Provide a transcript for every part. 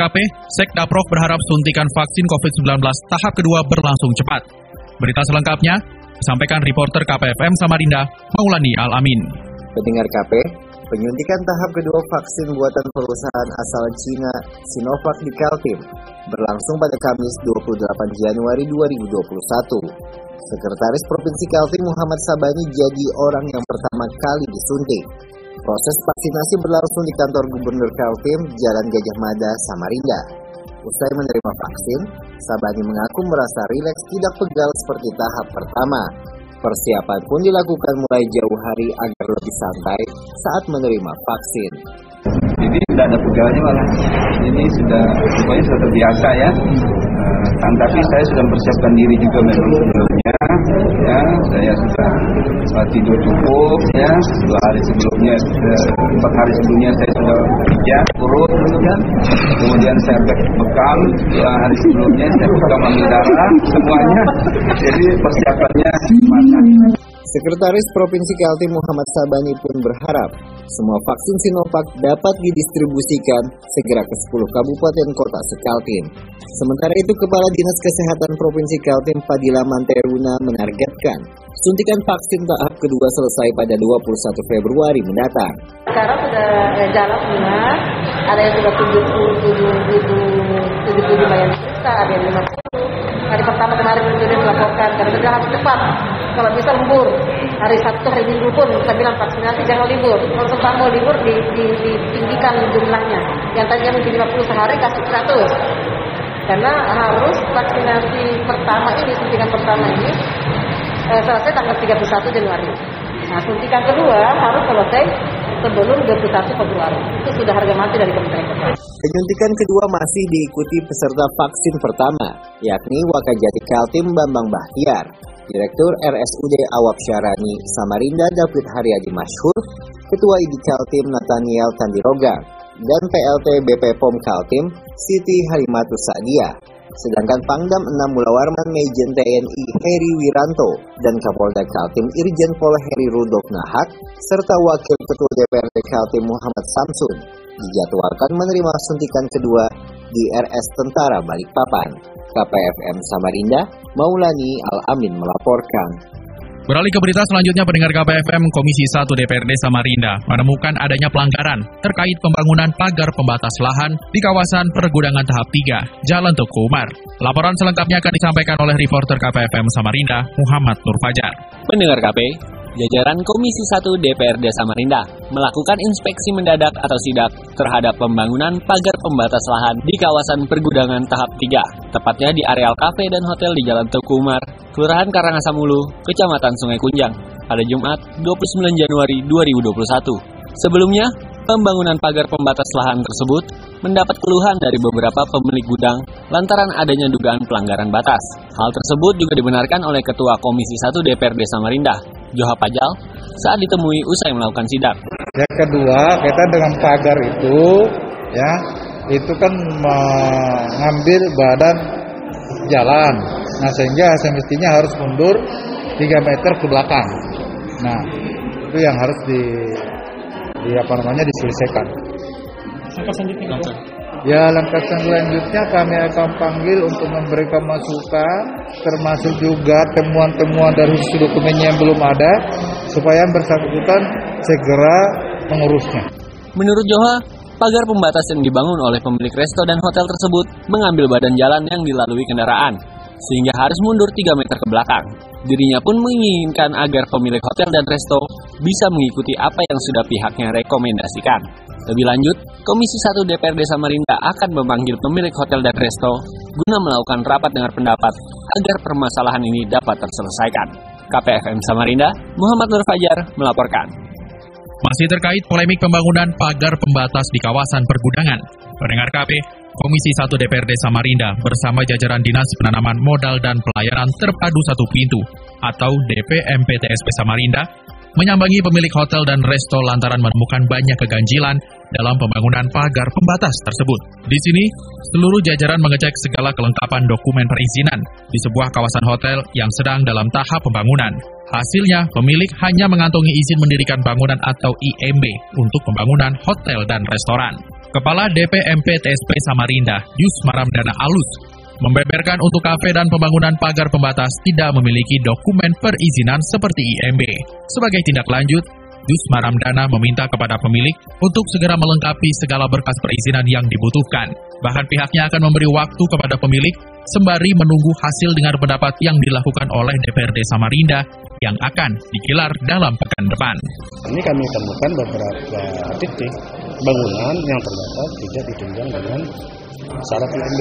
Pendengar KP, Sekdaprov berharap suntikan vaksin COVID-19 tahap kedua berlangsung cepat. Berita selengkapnya disampaikan reporter KPFM Samarinda, Maulani Al-Amin. Pendengar KP, penyuntikan tahap kedua vaksin buatan perusahaan asal Cina Sinovac di Kaltim berlangsung pada Kamis 28 Januari 2021. Sekretaris Provinsi Kaltim Muhammad Sabani jadi orang yang pertama kali disuntik. Proses vaksinasi berlangsung di kantor Gubernur Kaltim, Jalan Gajah Mada, Samarinda. Usai menerima vaksin, Sabani mengaku merasa rileks tidak pegal seperti tahap pertama. Persiapan pun dilakukan mulai jauh hari agar lebih santai saat menerima vaksin. Jadi tidak ada pegalnya malah. Ini sudah pokoknya sudah terbiasa ya. Uh, kan, tapi saya sudah mempersiapkan diri juga memang sebelumnya. Ya, saya sudah tidur cukup ya. Dua hari sebelumnya, empat hari sebelumnya saya sudah kerja urut gitu kan. Kemudian saya be- bekam dua hari sebelumnya saya bekam ambil semuanya. Jadi persiapannya matang. Sekretaris Provinsi Kaltim Muhammad Sabani pun berharap semua vaksin Sinovac dapat didistribusikan segera ke 10 kabupaten kota sekaltim. Sementara itu Kepala Dinas Kesehatan Provinsi Kaltim Fadila Manteruna menargetkan suntikan vaksin tahap kedua selesai pada 21 Februari mendatang. Sekarang sudah eh, jalan semua, ada yang sudah 77 ribu, 70 lumayan juta, ada yang 50. Hari pertama kemarin sudah melaporkan, karena sudah harus cepat. Kalau bisa lembur, hari Sabtu, hari Minggu pun kita bilang vaksinasi jangan libur. Kalau sempat mau libur, di, di, ditinggikan jumlahnya. Yang tadinya mungkin 50 sehari, kasih 100. Karena harus vaksinasi pertama ini, suntikan pertama ini, eh, selesai tanggal 31 Januari. Nah, suntikan kedua harus selesai sebelum 21 Februari. Itu sudah harga mati dari Kementerian Kesehatan. Penyuntikan kedua masih diikuti peserta vaksin pertama, yakni Wakajati Kaltim Bambang Bahtiar, Direktur RSUD Awap Syarani Samarinda David Haryadi Masyhur, Ketua ID Kaltim Nathaniel Tandiroga, dan PLT BP POM Kaltim Siti Harimatu Sa'dia. Sedangkan Pangdam 6 Mulawarman Mejen TNI Heri Wiranto dan Kapolda Kaltim Irjen Pol Heri Rudok Nahak serta Wakil Ketua DPRD Kaltim Muhammad Samsun dijadwalkan menerima suntikan kedua di RS Tentara Balikpapan. KPFM Samarinda, Maulani Al-Amin melaporkan. Beralih ke berita selanjutnya pendengar KPFM Komisi 1 DPRD Samarinda menemukan adanya pelanggaran terkait pembangunan pagar pembatas lahan di kawasan pergudangan tahap 3, Jalan Tuku Umar. Laporan selengkapnya akan disampaikan oleh reporter KPFM Samarinda, Muhammad Nur Fajar. Pendengar KP, jajaran Komisi 1 DPRD Samarinda melakukan inspeksi mendadak atau sidak terhadap pembangunan pagar pembatas lahan di kawasan pergudangan tahap 3, tepatnya di areal kafe dan hotel di Jalan Tuku Umar, Kelurahan Karangasamulu, Kecamatan Sungai Kunjang, pada Jumat 29 Januari 2021. Sebelumnya, pembangunan pagar pembatas lahan tersebut mendapat keluhan dari beberapa pemilik gudang lantaran adanya dugaan pelanggaran batas. Hal tersebut juga dibenarkan oleh Ketua Komisi 1 DPRD Samarinda, Joha Pajal, saat ditemui usai melakukan sidak. Yang kedua, kita dengan pagar itu, ya, itu kan mengambil badan jalan. Nah, sehingga semestinya harus mundur 3 meter ke belakang. Nah, itu yang harus di, di apa namanya diselesaikan. Ya langkah selanjutnya kami akan panggil untuk memberikan masukan termasuk juga temuan-temuan dari sisi dokumennya yang belum ada supaya bersangkutan segera mengurusnya. Menurut Joha, pagar pembatas yang dibangun oleh pemilik resto dan hotel tersebut mengambil badan jalan yang dilalui kendaraan, sehingga harus mundur 3 meter ke belakang. Dirinya pun menginginkan agar pemilik hotel dan resto bisa mengikuti apa yang sudah pihaknya rekomendasikan. Lebih lanjut, Komisi 1 DPRD Samarinda akan memanggil pemilik hotel dan resto guna melakukan rapat dengar pendapat agar permasalahan ini dapat terselesaikan. KPFM Samarinda, Muhammad Nur Fajar melaporkan. Masih terkait polemik pembangunan pagar pembatas di kawasan pergudangan. Pendengar KP, Komisi 1 DPRD Samarinda bersama jajaran Dinas Penanaman Modal dan Pelayanan Terpadu Satu Pintu atau DPMPTSP Samarinda menyambangi pemilik hotel dan resto lantaran menemukan banyak keganjilan dalam pembangunan pagar pembatas tersebut. Di sini, seluruh jajaran mengecek segala kelengkapan dokumen perizinan di sebuah kawasan hotel yang sedang dalam tahap pembangunan. Hasilnya, pemilik hanya mengantongi izin mendirikan bangunan atau IMB untuk pembangunan hotel dan restoran. Kepala DPMP TSP Samarinda, Yus Maramdana Alus, membeberkan untuk kafe dan pembangunan pagar pembatas tidak memiliki dokumen perizinan seperti IMB. Sebagai tindak lanjut, Dus Maramdana meminta kepada pemilik untuk segera melengkapi segala berkas perizinan yang dibutuhkan. Bahkan pihaknya akan memberi waktu kepada pemilik sembari menunggu hasil dengar pendapat yang dilakukan oleh DPRD Samarinda yang akan digelar dalam pekan depan. Ini kami temukan beberapa titik bangunan yang ternyata tidak ditunjang dengan syarat IMB.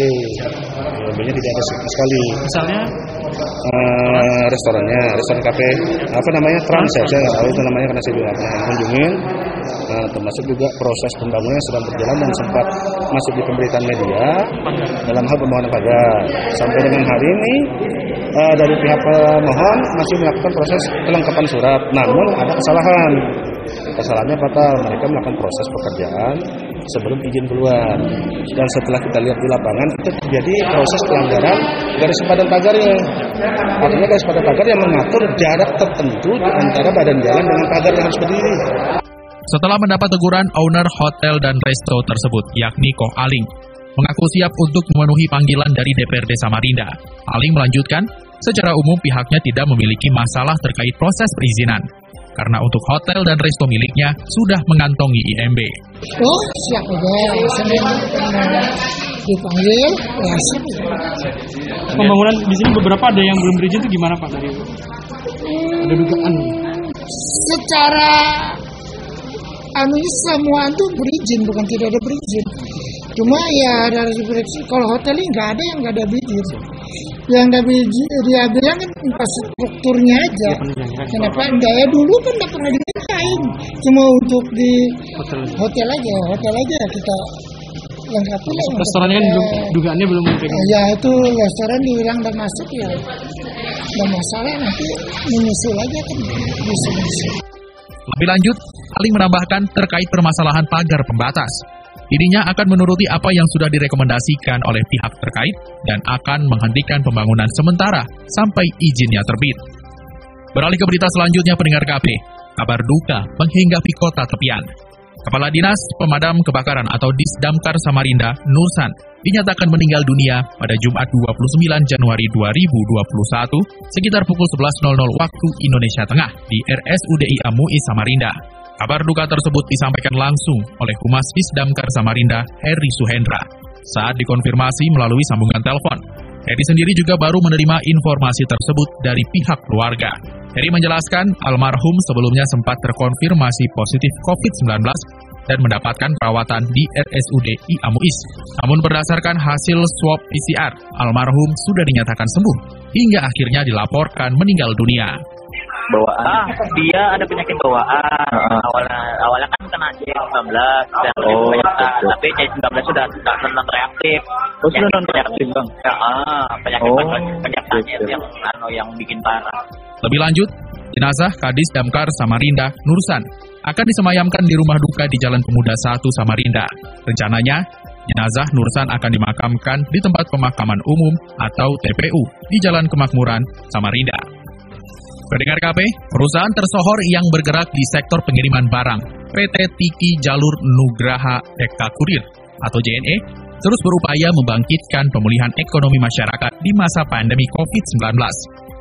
IMB-nya tidak ada sama sekali. Misalnya uh, restorannya, restoran kafe, apa namanya trans ya, saya tahu itu namanya karena saya juga kunjungin. Nah, termasuk juga proses pembangunan sedang berjalan dan sempat masuk di pemberitaan media dalam hal pembangunan pagar. Sampai dengan hari ini uh, dari pihak pemohon masih melakukan proses kelengkapan surat, namun ada kesalahan. Kesalahannya fatal, mereka melakukan proses pekerjaan sebelum izin keluar. Dan setelah kita lihat di lapangan itu terjadi proses pelanggaran garis sepadan pagarnya. Artinya garis sepadan pagar yang mengatur jarak tertentu di antara badan jalan dengan pagar yang harus berdiri. Setelah mendapat teguran owner hotel dan resto tersebut, yakni Koh Aling, mengaku siap untuk memenuhi panggilan dari DPRD Samarinda. Aling melanjutkan, secara umum pihaknya tidak memiliki masalah terkait proses perizinan karena untuk hotel dan resto miliknya sudah mengantongi IMB. Oh, siap aja. Dipanggil, ya siap. Pembangunan di sini beberapa ada yang belum berizin itu gimana Pak dari ada dugaan? Secara anu semua itu berizin bukan tidak ada berizin. Cuma ya dari kalau hotel ini nggak ada yang nggak ada berizin yang tapi dia bilang kan infrastrukturnya aja. Kenapa daya dulu kan nggak pernah dimintain, cuma untuk di hotel, hotel aja, hotel aja kita lengkapi lah. Restorannya kan belum dugaannya belum mungkin. Ya itu restoran dibilang udah masuk ya, nggak masalah nanti menyusul aja kan bisa. Lebih lanjut, Aling menambahkan terkait permasalahan pagar pembatas. Dirinya akan menuruti apa yang sudah direkomendasikan oleh pihak terkait dan akan menghentikan pembangunan sementara sampai izinnya terbit. Beralih ke berita selanjutnya pendengar KP, kabar duka menghinggapi kota tepian. Kepala Dinas Pemadam Kebakaran atau Disdamkar Samarinda, Nursan, dinyatakan meninggal dunia pada Jumat 29 Januari 2021 sekitar pukul 11.00 waktu Indonesia Tengah di RSUDI AMUI Samarinda. Kabar duka tersebut disampaikan langsung oleh Humas Disdamkar Samarinda, Heri Suhendra, saat dikonfirmasi melalui sambungan telepon. Heri sendiri juga baru menerima informasi tersebut dari pihak keluarga. Heri menjelaskan almarhum sebelumnya sempat terkonfirmasi positif COVID-19 dan mendapatkan perawatan di RSUD Iamuis. Namun berdasarkan hasil swab PCR, almarhum sudah dinyatakan sembuh hingga akhirnya dilaporkan meninggal dunia bawaan ah, dia ada penyakit bawaan uh. awalnya awalnya kan kena C19 dan oh, betul. tapi C19 sudah tidak non reaktif oh, sudah non reaktif bang ya, ah, penyakit oh, penyakitnya yang anu yang bikin parah lebih lanjut jenazah Kadis Damkar Samarinda Nursan akan disemayamkan di rumah duka di Jalan Pemuda 1 Samarinda. Rencananya, jenazah Nursan akan dimakamkan di tempat pemakaman umum atau TPU di Jalan Kemakmuran, Samarinda. Pendengar KP, perusahaan tersohor yang bergerak di sektor pengiriman barang, PT Tiki Jalur Nugraha Eka Kurir atau JNE, terus berupaya membangkitkan pemulihan ekonomi masyarakat di masa pandemi COVID-19.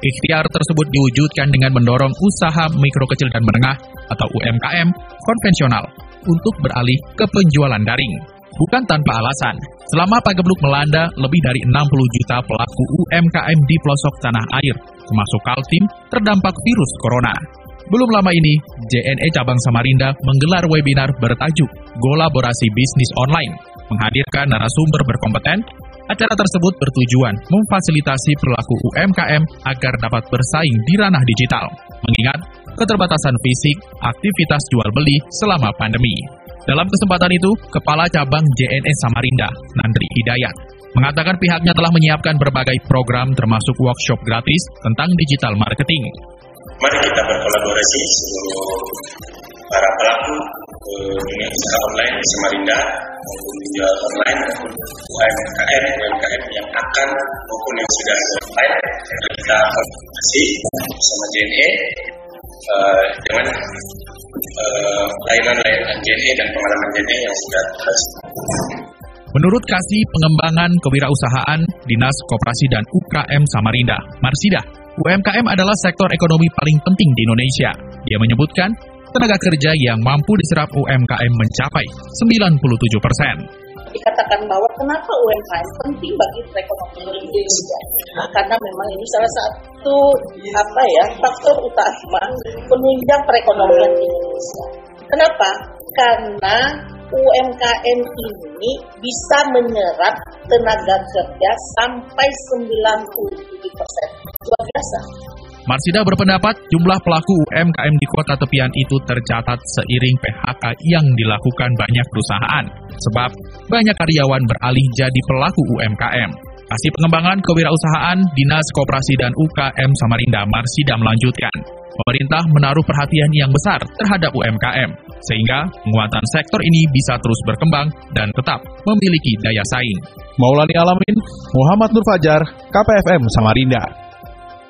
Ikhtiar tersebut diwujudkan dengan mendorong usaha mikro kecil dan menengah atau UMKM konvensional untuk beralih ke penjualan daring. Bukan tanpa alasan, selama pagebluk melanda lebih dari 60 juta pelaku UMKM di pelosok tanah air termasuk Kaltim, terdampak virus corona. Belum lama ini, JNE Cabang Samarinda menggelar webinar bertajuk Kolaborasi Bisnis Online, menghadirkan narasumber berkompeten. Acara tersebut bertujuan memfasilitasi pelaku UMKM agar dapat bersaing di ranah digital, mengingat keterbatasan fisik aktivitas jual beli selama pandemi. Dalam kesempatan itu, Kepala Cabang JNS Samarinda, Nandri Hidayat, mengatakan pihaknya telah menyiapkan berbagai program termasuk workshop gratis tentang digital marketing. Mari kita berkolaborasi seluruh para pelaku eh, dunia usaha online di Samarinda maupun penjual online maupun UMKM UMKM yang akan maupun yang sudah online kita kolaborasi bersama JNE uh, dengan layanan-layanan JNE dan pengalaman JNE yang sudah Menurut Kasih Pengembangan Kewirausahaan Dinas Koperasi dan UKM Samarinda, Marsida, UMKM adalah sektor ekonomi paling penting di Indonesia. Dia menyebutkan tenaga kerja yang mampu diserap UMKM mencapai 97 persen. Dikatakan bahwa kenapa UMKM penting bagi perekonomian Indonesia? Karena memang ini salah satu apa ya faktor utama penunjang perekonomian Indonesia. Kenapa? Karena UMKM ini bisa menyerap tenaga kerja sampai 97 persen. Luar biasa. Marsida berpendapat jumlah pelaku UMKM di kota tepian itu tercatat seiring PHK yang dilakukan banyak perusahaan. Sebab banyak karyawan beralih jadi pelaku UMKM. Kasih pengembangan kewirausahaan Dinas Koperasi dan UKM Samarinda Marsida melanjutkan. Pemerintah menaruh perhatian yang besar terhadap UMKM, sehingga penguatan sektor ini bisa terus berkembang dan tetap memiliki daya saing. Maulani Alamin, Muhammad Nur Fajar, KPFM Samarinda.